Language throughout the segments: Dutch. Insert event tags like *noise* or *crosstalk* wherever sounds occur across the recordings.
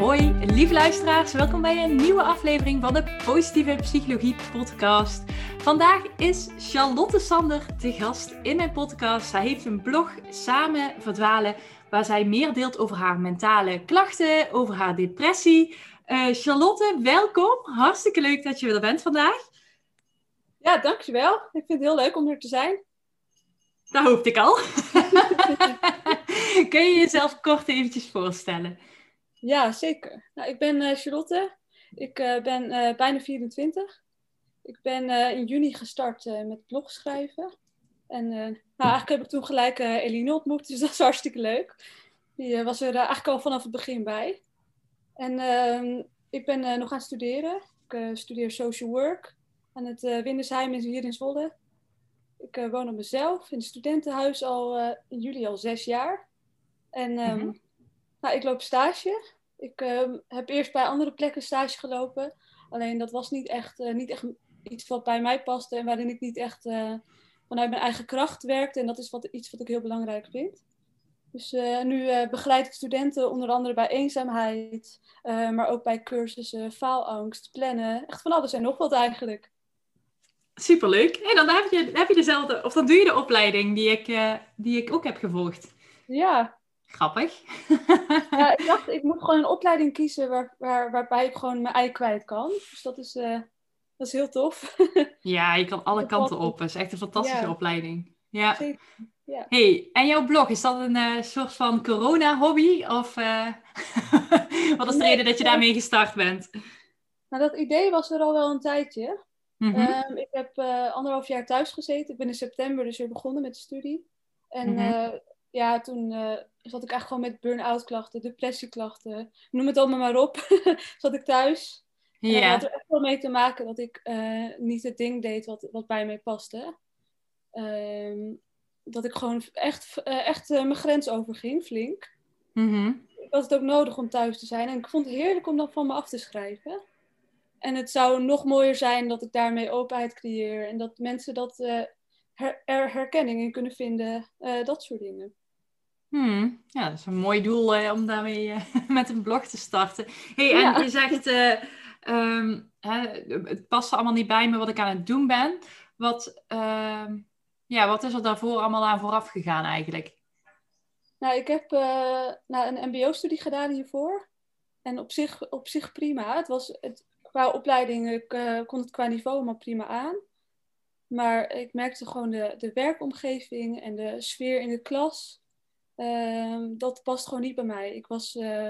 Hoi, lieve luisteraars, welkom bij een nieuwe aflevering van de Positieve Psychologie Podcast. Vandaag is Charlotte Sander te gast in mijn podcast. Zij heeft een blog Samen Verdwalen, waar zij meer deelt over haar mentale klachten, over haar depressie. Uh, Charlotte, welkom. Hartstikke leuk dat je er bent vandaag. Ja, dankjewel. Ik vind het heel leuk om er te zijn. Dat hoopte ik al. *laughs* Kun je jezelf kort eventjes voorstellen? Ja, zeker. Nou, ik ben uh, Charlotte. Ik uh, ben uh, bijna 24. Ik ben in juni gestart met blogschrijven. En nou, eigenlijk heb ik toen gelijk Eline ontmoet, dus *laughs* dat is hartstikke leuk. Die was er eigenlijk al vanaf het begin bij. En ehm, ik ben nog aan het studeren. Ik studeer social work aan het Windersheim hier in Zwolle. Ik woon op mezelf in het studentenhuis al in juli al zes jaar. En um, mm -hmm. Nou, ik loop stage. Ik uh, heb eerst bij andere plekken stage gelopen. Alleen dat was niet echt, uh, niet echt iets wat bij mij paste en waarin ik niet echt uh, vanuit mijn eigen kracht werkte. En dat is wat, iets wat ik heel belangrijk vind. Dus nu begeleid ik studenten onder andere bij eenzaamheid, maar ook bij cursussen, faalangst, plannen. Echt van alles en nog wat eigenlijk. Superleuk. En dan heb je, heb je dezelfde, of dan doe je de opleiding die ik, die ik ook heb gevolgd. Ja, Grappig. ja, ik *laughs* dacht, ik moet gewoon een opleiding kiezen waar, waar, waarbij ik gewoon mijn ei kwijt kan. Dus dat is, uh, dat is heel tof. *laughs* ja, je kan alle kanten op. Het is echt een fantastische ja. opleiding. Ja. ja. Hey, en jouw blog, is dat een uh, soort van corona-hobby? Of uh... *laughs* wat is de nee, reden dat je daarmee gestart bent? Nou, dat idee was er al wel een tijdje. Mm -hmm. um, ik heb anderhalf jaar thuis gezeten. Ik ben in september dus weer begonnen met de studie. En mm -hmm. ja, toen zat ik eigenlijk gewoon met burn-out klachten, depressieklachten, noem het allemaal maar op, *laughs* zat ik thuis. Ja. En dat had er echt wel mee te maken dat ik uh, niet het ding deed wat, wat bij mij paste. Uh, dat ik gewoon echt, uh, echt mijn grens overging, flink. Mm -hmm. Ik had het ook nodig om thuis te zijn. En ik vond het heerlijk om dat van me af te schrijven. En het zou nog mooier zijn dat ik daarmee openheid creëer. En dat mensen dat, her er herkenning in kunnen vinden. dat soort dingen. Hmm, ja, dat is een mooi doel eh, om daarmee uh, *laughs* met een blog te starten. hey, en ja. je zegt, uh, um, hè, het past allemaal niet bij me wat ik aan het doen ben. Wat, ja, wat is er daarvoor allemaal aan vooraf gegaan eigenlijk? Nou, ik heb nou, een mbo-studie gedaan hiervoor. En op zich, op zich prima. Het was het, qua opleiding, ik kon het qua niveau allemaal prima aan. Maar ik merkte gewoon de, de werkomgeving en de sfeer in de klas Uh, dat past gewoon niet bij mij. Ik was, uh,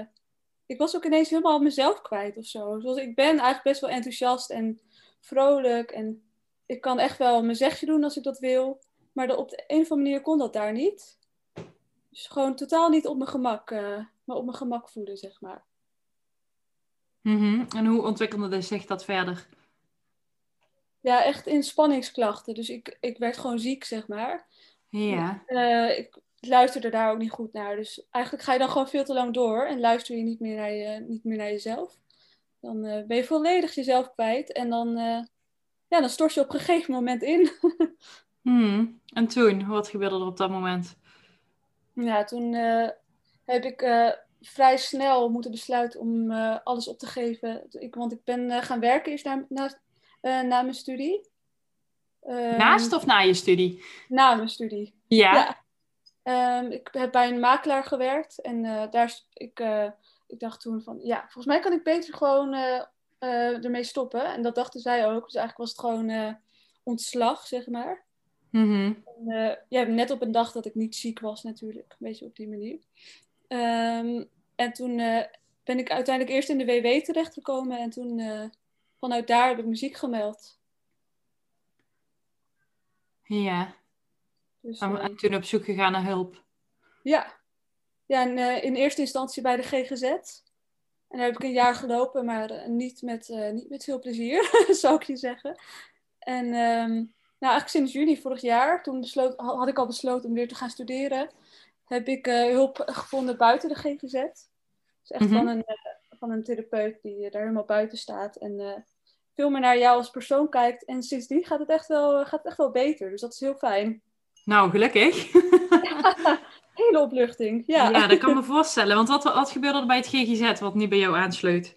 ik was ook ineens helemaal mezelf kwijt of zo. Zoals ik ben eigenlijk best wel enthousiast en vrolijk. En ik kan echt wel mijn zegje doen als ik dat wil. Maar de, op de een of andere manier kon dat daar niet. Dus gewoon totaal niet op mijn gemak, uh, maar op mijn gemak voelen, zeg maar. Mm -hmm. En hoe ontwikkelde zich dat verder? Ja, echt inspanningsklachten. Dus ik, ik werd gewoon ziek, zeg maar. Ja. Uh, ik, luisterde daar ook niet goed naar. Dus eigenlijk ga je dan gewoon veel te lang door en luister je niet meer naar, je, niet meer naar jezelf. Dan uh, ben je volledig jezelf kwijt en dan, uh, ja, dan stort je op een gegeven moment in. *laughs* hmm. En toen, wat gebeurde er op dat moment? Ja, toen uh, heb ik vrij snel moeten besluiten om alles op te geven. Ik, want ik ben gaan werken eerst na, na, na mijn studie. Naast of na je studie? Na mijn studie. Ja. ja. Um, ik heb bij een makelaar gewerkt en uh, daar, ik, uh, ik dacht toen van, ja, volgens mij kan ik beter gewoon uh, ermee stoppen. En dat dachten zij ook. Dus eigenlijk was het gewoon ontslag, zeg maar. Mm -hmm. en, ja, net op een dag dat ik niet ziek was natuurlijk, een beetje op die manier. Um, en toen ben ik uiteindelijk eerst in de WW terechtgekomen en toen vanuit daar heb ik muziek gemeld. Ja. Dus, en, en, toen op zoek gegaan naar hulp? Ja. Ja, en, uh, in eerste instantie bij de GGZ. En daar heb ik een jaar gelopen, maar uh, niet, met, uh, niet met veel plezier, *laughs* zou ik je zeggen. En um, nou, eigenlijk sinds juni vorig jaar, toen besloot, had ik al besloten om weer te gaan studeren, heb ik uh, hulp gevonden buiten de GGZ. Dus echt van, een, uh, van een therapeut die daar helemaal buiten staat en veel meer naar jou als persoon kijkt. En sindsdien gaat het echt wel, gaat het echt wel beter, dus dat is heel fijn. Nou, gelukkig. ja, *laughs* hele opluchting, ja. Ja, dat kan me voorstellen. Want wat, wat gebeurde er bij het GGZ wat niet bij jou aansloot?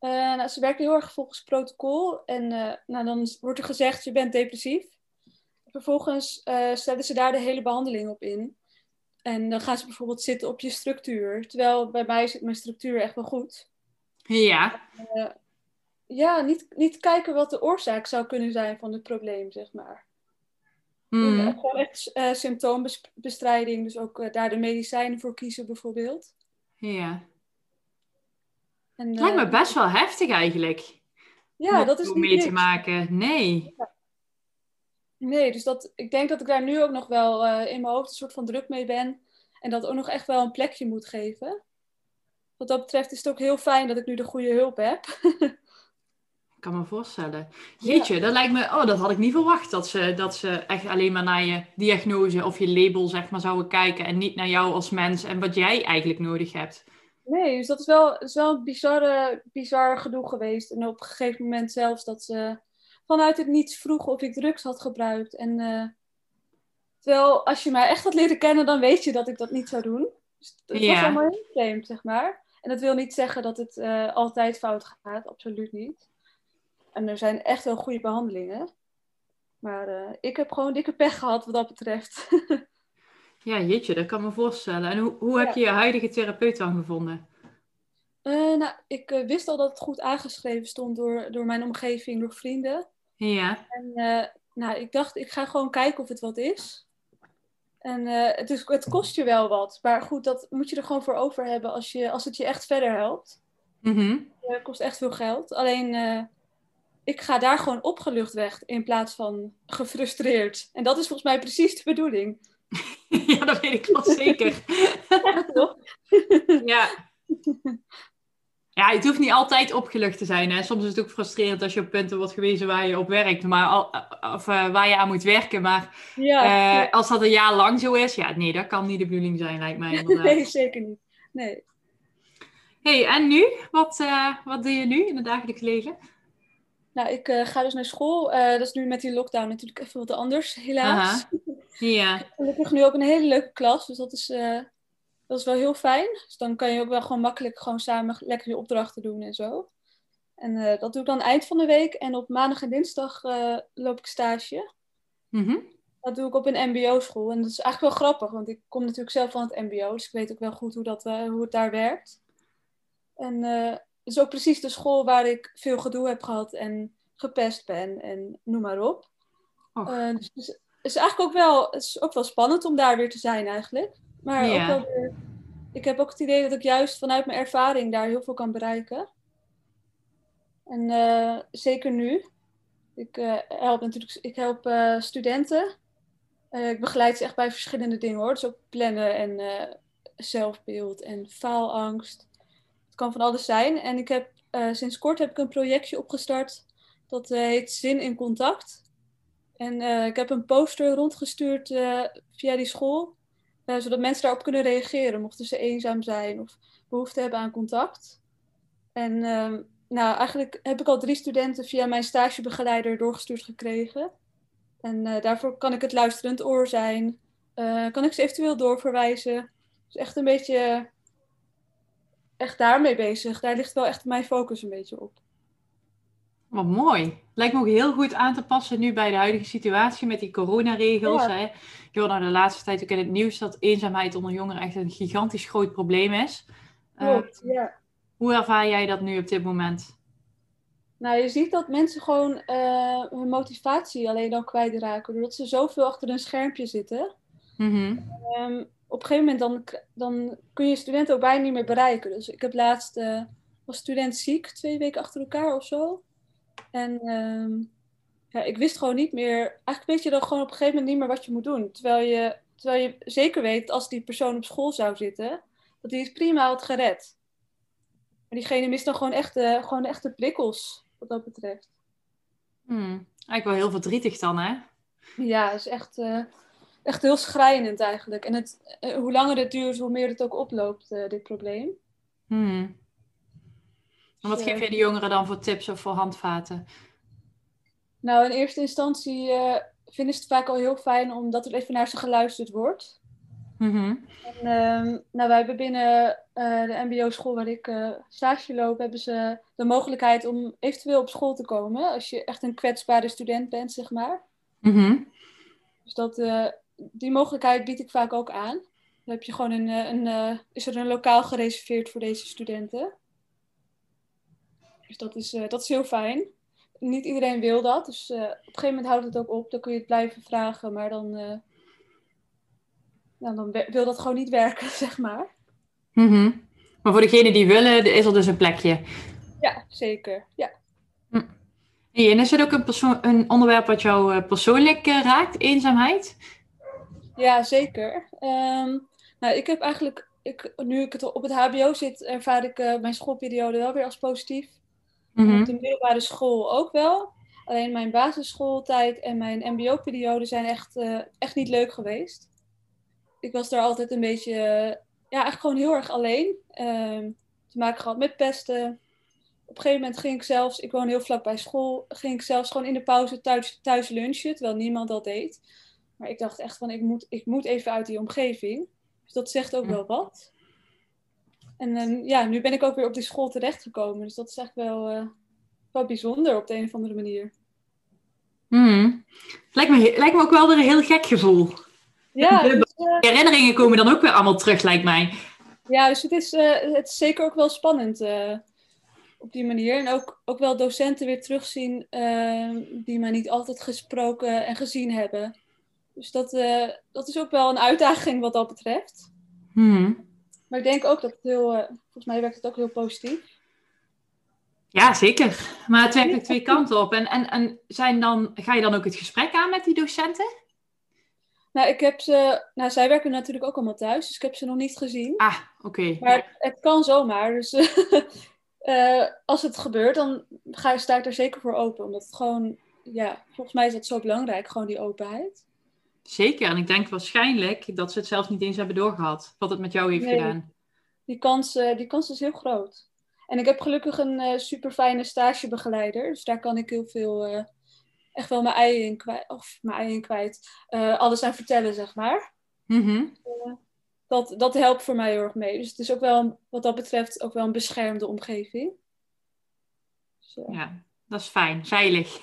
Uh, nou, ze werken heel erg volgens protocol. En uh, nou, dan wordt er gezegd, je bent depressief. Vervolgens uh, stellen ze daar de hele behandeling op in. En dan gaan ze bijvoorbeeld zitten op je structuur. Terwijl bij mij zit mijn structuur echt wel goed. Ja. ja, niet, niet kijken wat de oorzaak zou kunnen zijn van het probleem, zeg maar. Mm. Gewoon echt symptoombestrijding. Dus ook daar de medicijnen voor kiezen, bijvoorbeeld. Ja. En, het lijkt me best wel heftig eigenlijk. Ja, om dat is niet mee niks. te maken. Nee. Ja. Nee, dus dat, ik denk dat ik daar nu ook nog wel uh, in mijn hoofd een soort van druk mee ben. En dat ook nog echt wel een plekje moet geven. Wat dat betreft is het ook heel fijn dat ik nu de goede hulp heb. *laughs* ik kan me voorstellen. Jeetje, ja. dat lijkt me... Oh, dat had ik niet verwacht. Dat ze, dat ze echt alleen maar naar je diagnose of je label zeg maar zouden kijken. En niet naar jou als mens en wat jij eigenlijk nodig hebt. Nee, dus dat is wel, is wel een bizarre, bizar gedoe geweest. En op een gegeven moment zelfs dat ze vanuit het niets vroegen of ik drugs had gebruikt. En uh, terwijl als je mij echt had leren kennen, dan weet je dat ik dat niet zou doen. Dus het Ja. was allemaal heel vreemd, zeg maar. En dat wil niet zeggen dat het uh, altijd fout gaat, absoluut niet. En er zijn echt wel goede behandelingen. Maar uh, ik heb gewoon dikke pech gehad wat dat betreft. *laughs* Ja, jeetje, dat kan me voorstellen. En hoe, hoe heb je je huidige therapeut dan gevonden? Uh, nou, ik uh, wist al dat het goed aangeschreven stond door, door mijn omgeving, door vrienden. Ja. En nou, ik dacht, ik ga gewoon kijken of het wat is. En het, is, het kost je wel wat. Maar goed, dat moet je er gewoon voor over hebben als, je, als het je echt verder helpt. Mm -hmm. Het kost echt veel geld. Alleen, ik ga daar gewoon opgelucht weg in plaats van gefrustreerd. En dat is volgens mij precies de bedoeling. *laughs* ja, dat weet ik wel zeker. *laughs* Ja, toch? *laughs* ja. Ja, het hoeft niet altijd opgelucht te zijn. Hè. Soms is het ook frustrerend als je op punten wordt gewezen waar je op werkt, maar al, of uh, waar je aan moet werken. Maar ja, uh, ja. als dat een jaar lang zo is, ja, nee, dat kan niet de bedoeling zijn, lijkt mij. Inderdaad. Nee, zeker niet. Nee. hey, en nu? Wat, uh, wat doe je nu in het dagelijks leven? Nou, ik ga dus naar school. dat is nu met die lockdown natuurlijk even wat anders, helaas. Ja. *laughs* Gelukkig nu ook een hele leuke klas, dus dat is, uh, dat is wel heel fijn. Dus dan kan je ook wel gewoon makkelijk gewoon samen lekker je opdrachten doen en zo. En dat doe ik dan eind van de week. En op maandag en dinsdag loop ik stage. Mm -hmm. Dat doe ik op een mbo-school. En dat is eigenlijk wel grappig, want ik kom natuurlijk zelf van het mbo. Dus ik weet ook wel goed hoe, dat, hoe het daar werkt. En is ook precies de school waar ik veel gedoe heb gehad en gepest ben en noem maar op. Oh. dus, dus is eigenlijk ook wel, het is ook wel spannend om daar weer te zijn eigenlijk. Maar Ja. ook wel weer, ik heb ook het idee dat ik juist vanuit mijn ervaring daar heel veel kan bereiken. En eh, zeker nu. Ik eh, help natuurlijk, ik help eh, studenten. Eh, ik begeleid ze echt bij verschillende dingen hoor. Dus ook plannen en eh, zelfbeeld en faalangst. Het kan van alles zijn. En ik heb eh, sinds kort heb ik een projectje opgestart. Dat eh, heet Zin in Contact. En uh, ik heb een poster rondgestuurd via die school, zodat mensen daarop kunnen reageren, mochten ze eenzaam zijn of behoefte hebben aan contact. En nou, eigenlijk heb ik al drie studenten via mijn stagebegeleider doorgestuurd gekregen. En daarvoor kan ik het luisterend oor zijn, kan ik ze eventueel doorverwijzen. Dus echt een beetje, echt daarmee bezig. Daar ligt wel echt mijn focus een beetje op. Wat mooi. Lijkt me ook heel goed aan te passen nu bij de huidige situatie met die coronaregels. Ja. Hè. Hoort nou de laatste tijd ook in het nieuws dat eenzaamheid onder jongeren echt een gigantisch groot probleem is. Klopt, Uh, ja. hoe ervaar jij dat nu op dit moment? Nou, je ziet dat mensen gewoon uh, hun motivatie alleen dan kwijtraken. Doordat ze zoveel achter een schermpje zitten. Mm -hmm. um, op een gegeven moment dan, dan kun je studenten ook bijna niet meer bereiken. Dus ik heb laatst, uh, was student ziek, twee weken achter elkaar of zo. En um, ja, ik wist gewoon niet meer, eigenlijk weet je dan gewoon op een gegeven moment niet meer wat je moet doen. Terwijl je, terwijl je zeker weet, als die persoon op school zou zitten, dat hij het prima had gered. Maar diegene mist dan gewoon echt de, gewoon de echte prikkels, wat dat betreft. Hmm. Eigenlijk wel heel verdrietig dan, hè? Ja, is echt, uh, echt heel schrijnend eigenlijk. En het, uh, hoe langer het duurt, hoe meer het ook oploopt, uh, dit probleem. Hmm. En wat geef je de jongeren dan voor tips of voor handvaten? Nou, in eerste instantie vinden ze het vaak al heel fijn omdat er even naar ze geluisterd wordt. Mm en, uh, nou, wij hebben binnen uh, de MBO-school waar ik stage loop, hebben ze de mogelijkheid om eventueel op school te komen als je echt een kwetsbare student bent, zeg maar. Mm Dus dat, die mogelijkheid bied ik vaak ook aan. Dan heb je gewoon een, een is er een lokaal gereserveerd voor deze studenten. Dus dat is, dat is heel fijn. Niet iedereen wil dat, dus op een gegeven moment houdt het ook op. Dan kun je het blijven vragen, maar dan nou, dan wil dat gewoon niet werken, *laughs* zeg maar. Mm Maar voor degenen die willen, is er dus een plekje. Ja, zeker. Ja. Hm. Hey, en is het ook een, een onderwerp wat jou persoonlijk raakt, eenzaamheid? Ja, zeker. Um, nou, ik heb eigenlijk, ik, nu ik het op het HBO zit, ervaar ik uh, mijn schoolperiode wel weer als positief. Mm -hmm. Op de middelbare school ook wel. Alleen mijn basisschooltijd en mijn MBO-periode zijn echt, echt niet leuk geweest ik was daar altijd een beetje, ja, eigenlijk gewoon heel erg alleen. Uh, te maken gehad met pesten. Op een gegeven moment ging ik zelfs, ik woon heel vlak bij school, ging ik zelfs gewoon in de pauze thuis, thuis lunchen, terwijl niemand dat deed. Maar ik dacht echt van, ik moet, ik moet even uit die omgeving. Dus dat zegt ook wel wat. En uh, ja, nu ben ik ook weer op die school terechtgekomen. Dus dat is echt wel, uh, wel bijzonder op de een of andere manier. Hmm. Lijkt, me, lijkt me ook wel weer een heel gek gevoel. Ja, *laughs* dus, uh, herinneringen komen dan ook weer allemaal terug, lijkt mij. Ja, dus het is, uh, het is zeker ook wel spannend uh, op die manier. En ook, ook wel docenten weer terugzien die mij niet altijd gesproken en gezien hebben. Dus dat, dat is ook wel een uitdaging wat dat betreft. Hmm. Maar ik denk ook dat het heel, volgens mij werkt het ook heel positief. Ja, zeker. Maar het werkt ook twee kanten op. En, en, en zijn dan, ga je dan ook het gesprek aan met die docenten? Nou, ik heb ze. Nou, zij werken natuurlijk ook allemaal thuis, dus ik heb ze nog niet gezien. Ah, oké. Okay. Maar het, het, kan zomaar. Dus uh, *laughs* als het gebeurt, dan ga, sta ik er zeker voor open. Omdat het gewoon, ja, volgens mij is dat zo belangrijk, gewoon die openheid. Zeker, en ik denk waarschijnlijk dat ze het zelf niet eens hebben doorgehad, wat het met jou heeft nee, gedaan. Die kans, uh, die kans is heel groot. En ik heb gelukkig een uh, super fijne stagebegeleider, dus daar kan ik heel veel echt wel mijn ei in kwijt, of mijn ei in kwijt, alles aan vertellen, zeg maar. Uh, dat, dat helpt voor mij heel erg mee. Dus het is ook wel, wat dat betreft, ook wel een beschermde omgeving. Dus, uh... Ja, dat is fijn, veilig.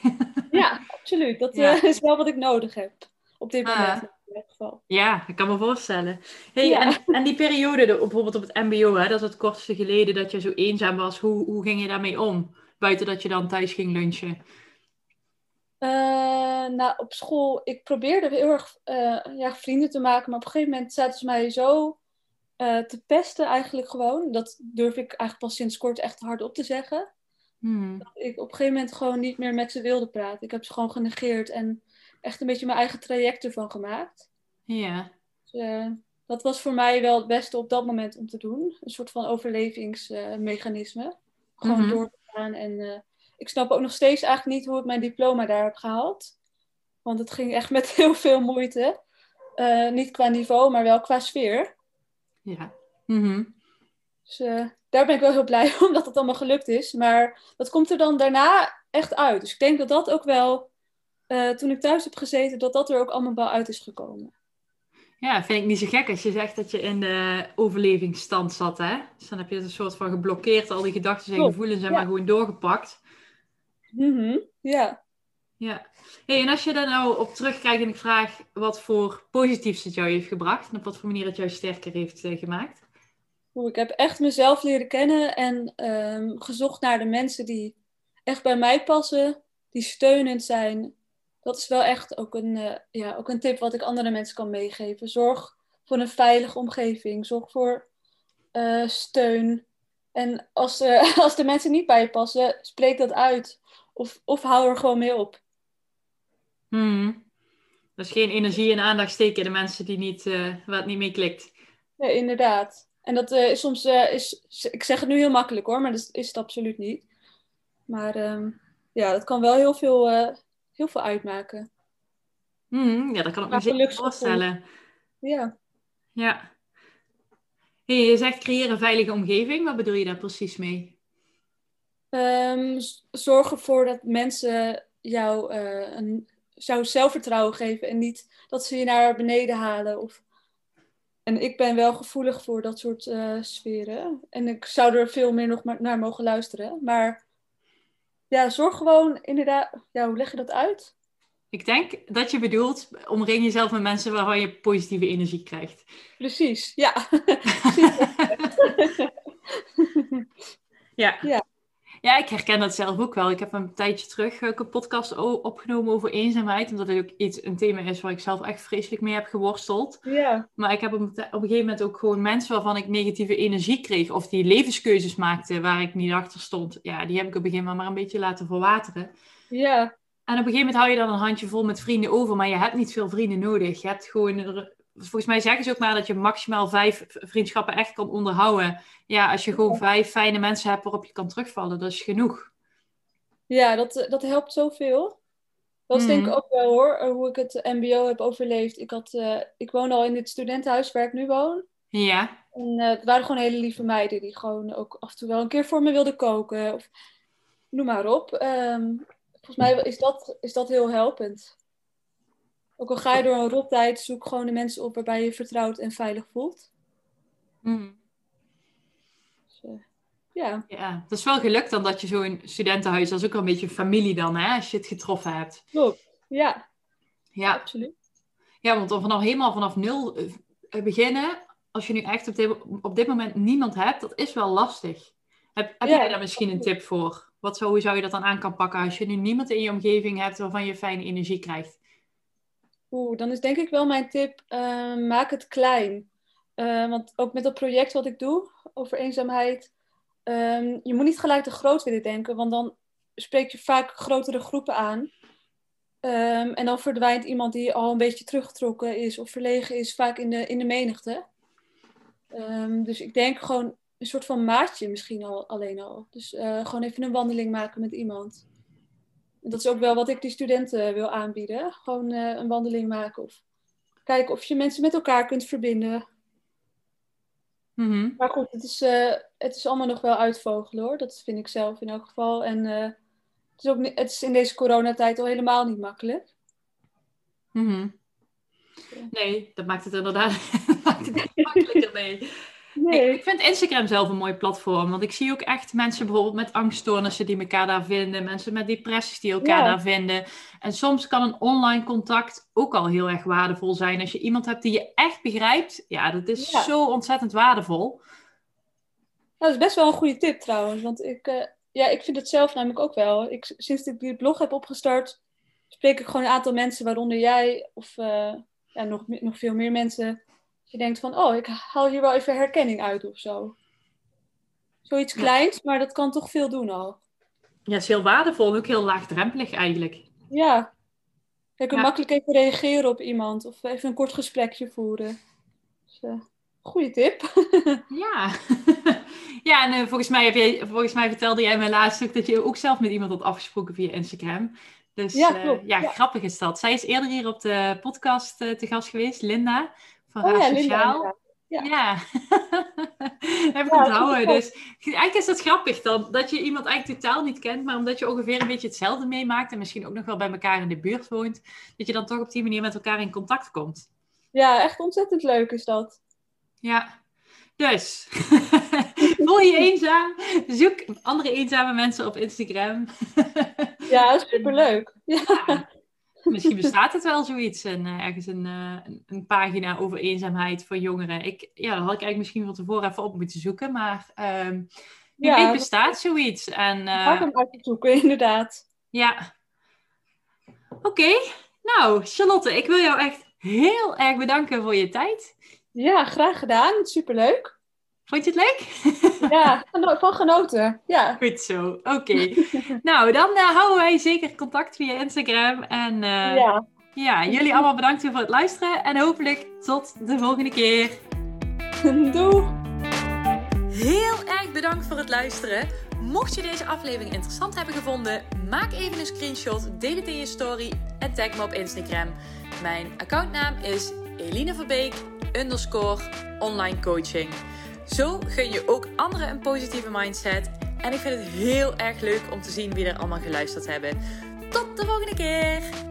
ja, absoluut. Dat *laughs* ja. is wel wat ik nodig heb op dit moment. Ah. In ieder geval. Ja, ik kan me voorstellen. Hey, ja. en, en die periode, de, bijvoorbeeld op het MBO, hè, dat is het kortste geleden dat je zo eenzaam was. Hoe, hoe ging je daarmee om? Buiten dat je dan thuis ging lunchen. Uh, nou, op school, ik probeerde heel erg uh, ja, vrienden te maken, maar op een gegeven moment zaten ze mij zo uh, te pesten eigenlijk gewoon. Dat durf ik eigenlijk pas sinds kort echt hard op te zeggen. Hmm. Dat ik op een gegeven moment gewoon niet meer met ze wilde praten. Ik heb ze gewoon genegeerd en echt een beetje mijn eigen traject ervan gemaakt. Ja. Dus, dat was voor mij wel het beste op dat moment om te doen. Een soort van overlevingsmechanisme. gewoon Mhm. door te gaan en ik snap ook nog steeds eigenlijk niet hoe ik mijn diploma daar heb gehaald. Want het ging echt met *laughs* heel veel moeite. Uh, niet qua niveau, maar wel qua sfeer. Ja. Mhm. Dus uh, daar ben ik wel heel blij *laughs* om dat het allemaal gelukt is. Maar dat komt er dan daarna echt uit. Dus ik denk dat dat ook wel, uh, toen ik thuis heb gezeten, dat dat er ook allemaal wel uit is gekomen. Ja, vind ik niet zo gek als je zegt dat je in de overlevingsstand zat. Hè? Dus dan heb je het een soort van geblokkeerd, al die gedachten en gevoelens zijn ja. maar gewoon doorgepakt. Mhm, Ja. Ja. Hey, en als je daar nou op terugkijkt en ik vraag wat voor positiefs het jou heeft gebracht en op wat voor manier het jou sterker heeft uh, gemaakt? Oeh, ik heb echt mezelf leren kennen en ehm, gezocht naar de mensen die echt bij mij passen, die steunend zijn. Dat is wel echt ook een, uh, ja, ook een tip wat ik andere mensen kan meegeven. Zorg voor een veilige omgeving. Zorg voor uh, steun. En als de, *laughs* als de mensen niet bij je passen, spreek dat uit. Of, of hou er gewoon mee op. Hmm. Dus geen energie en aandacht steken in de mensen die niet, waar het niet mee klikt. Nee, inderdaad. En dat uh, soms is, ik zeg het nu heel makkelijk hoor, maar dat is het absoluut niet. Maar um, ja, dat kan wel heel veel, heel veel uitmaken. Mm, ja, dat kan ik me zeker voorstellen. Ja. Ja. Hey, je zegt creëren een veilige omgeving. Wat bedoel je daar precies mee? Z- zorg ervoor dat mensen jou, eh, een, jou zelfvertrouwen geven en niet dat ze je naar beneden halen. Of... En ik ben wel gevoelig voor dat soort eh, sferen. En ik zou er veel meer nog naar mogen luisteren. Maar ja, zorg gewoon inderdaad. Ja, hoe leg je dat uit? Ik denk dat je bedoelt, omring jezelf met mensen waarvan je positieve energie krijgt. Precies, ja. *laughs* Ja. Ja. Ja, ik herken dat zelf ook wel. Ik heb een tijdje terug een podcast opgenomen over eenzaamheid. Omdat het ook iets, een thema is waar ik zelf echt vreselijk mee heb geworsteld. ja, Maar ik heb op een, gegeven moment ook gewoon mensen waarvan ik negatieve energie kreeg. Of die levenskeuzes maakten waar ik niet achter stond. Ja, die heb ik op een gegeven moment maar een beetje laten verwateren. ja, En op een gegeven moment hou je dan een handje vol met vrienden over. Maar je hebt niet veel vrienden nodig. Je hebt gewoon... Volgens mij zeggen ze ook maar dat je maximaal vijf vriendschappen echt kan onderhouden. Ja, als je gewoon vijf fijne mensen hebt waarop je kan terugvallen, dat is genoeg. ja dat, eh, dat helpt zoveel. Dat is denk ik Mhm. ook wel hoor, eh, hoe ik het MBO heb overleefd. Ik, had, eh, ik woon al in het studentenhuis waar ik nu woon. Ja. En het waren gewoon hele lieve meiden die gewoon ook af en toe wel een keer voor me wilden koken. Of noem maar op. Ehm, volgens mij is dat, is dat heel helpend. Ook al ga je door een rottijd, zoek gewoon de mensen op waarbij je je vertrouwd en veilig voelt. Mhm. Dus, eh, ja, Ja, het is wel gelukt dan dat je zo'n studentenhuis, dat is ook wel een beetje familie dan, hè, als je het getroffen hebt. klopt. Ja, Ja, absoluut. ja want dan vanaf, helemaal vanaf nul eh, beginnen, als je nu echt op dit, op dit moment niemand hebt, dat is wel lastig. Heb, heb Ja, jij daar misschien een tip voor? Wat zo, hoe zou je dat dan aan kan pakken als je nu niemand in je omgeving hebt waarvan je fijne energie krijgt? Dan is denk ik wel mijn tip, eh, maak het klein. Eh, want ook met dat project wat ik doe over eenzaamheid, ehm, je moet niet gelijk te groot willen denken, want dan spreek je vaak grotere groepen aan. Ehm, en dan verdwijnt iemand die al een beetje teruggetrokken is of verlegen is, vaak in de, in de menigte. Ehm, dus ik denk gewoon een soort van maatje misschien al, alleen al. Dus eh, gewoon even een wandeling maken met iemand. Dat is ook wel wat ik die studenten wil aanbieden. Gewoon eh, een wandeling maken of kijken of je mensen met elkaar kunt verbinden. Mhm. Maar goed, het is, eh, het is allemaal nog wel uitvogelen hoor. Dat vind ik zelf in elk geval. En eh, het, is ook het is in deze coronatijd al helemaal niet makkelijk. Mhm. Nee, dat maakt het inderdaad *laughs* maakt het niet makkelijker mee. Ik, ik vind Instagram zelf een mooi platform. Want ik zie ook echt mensen bijvoorbeeld met angststoornissen die elkaar daar vinden. Mensen met depressies die elkaar Ja. daar vinden. En soms kan een online contact ook al heel erg waardevol zijn. Als je iemand hebt die je echt begrijpt. Ja, dat is Ja. zo ontzettend waardevol. Nou, dat is best wel een goede tip trouwens. Want ik, eh, ja, ik vind het zelf namelijk ook wel. Ik, sinds ik die blog heb opgestart, spreek ik gewoon een aantal mensen, waaronder jij of eh, ja, nog, nog veel meer mensen. Je denkt van, oh, ik haal hier wel even herkenning uit of zo. Zoiets Ja. kleins, maar dat kan toch veel doen al. Ja, is heel waardevol en ook heel laagdrempelig eigenlijk. Ja. Je kunt Ja. makkelijk even reageren op iemand of even een kort gesprekje voeren. Dus, eh, goeie tip. *laughs* Ja, *laughs* ja en eh, volgens, mij heb jij, volgens mij vertelde jij mij laatst ook dat je ook zelf met iemand had afgesproken via Instagram. Dus Ja, eh, ja, Ja. grappig is dat. Zij is eerder hier op de podcast te gast geweest, Linda van Oh ja, Linda. Ja. Ja, *laughs* heb ik Ja, onthouden. Dus eigenlijk is dat grappig dan, dat je iemand eigenlijk totaal niet kent, maar omdat je ongeveer een beetje hetzelfde meemaakt en misschien ook nog wel bij elkaar in de buurt woont, dat je dan toch op die manier met elkaar in contact komt. Ja, echt ontzettend leuk is dat. Ja, dus *laughs* voel je eenzaam? Zoek andere eenzame mensen op Instagram. Ja, superleuk. *laughs* Ja. Ja, misschien bestaat het wel zoiets, een, eh, ergens een, eh, een- een pagina over eenzaamheid voor jongeren. Ik, ja, dat had ik eigenlijk misschien van tevoren even op moeten zoeken, maar Ja, weet bestaat zoiets. En eh, Ga ik hem uit te zoeken, inderdaad. ja, oké. Nou, Charlotte, ik wil jou echt heel erg bedanken voor je tijd. Ja, graag gedaan. Superleuk. Vond je het leuk? Ja, van genoten. Ja. Goed zo, oké. *laughs* nou, dan eh, houden wij zeker contact via Instagram. En eh, ja. ja. jullie allemaal bedankt voor het luisteren. En hopelijk tot de volgende keer. *laughs* Doeg. Heel erg bedankt voor het luisteren. Mocht je deze aflevering interessant hebben gevonden, maak even een screenshot, deel het in je story en tag me op Instagram. Mijn accountnaam is Eline Verbeek underscore online coaching. Zo gun je ook anderen een positieve mindset. En ik vind het heel erg leuk om te zien wie er allemaal geluisterd hebben. Tot de volgende keer!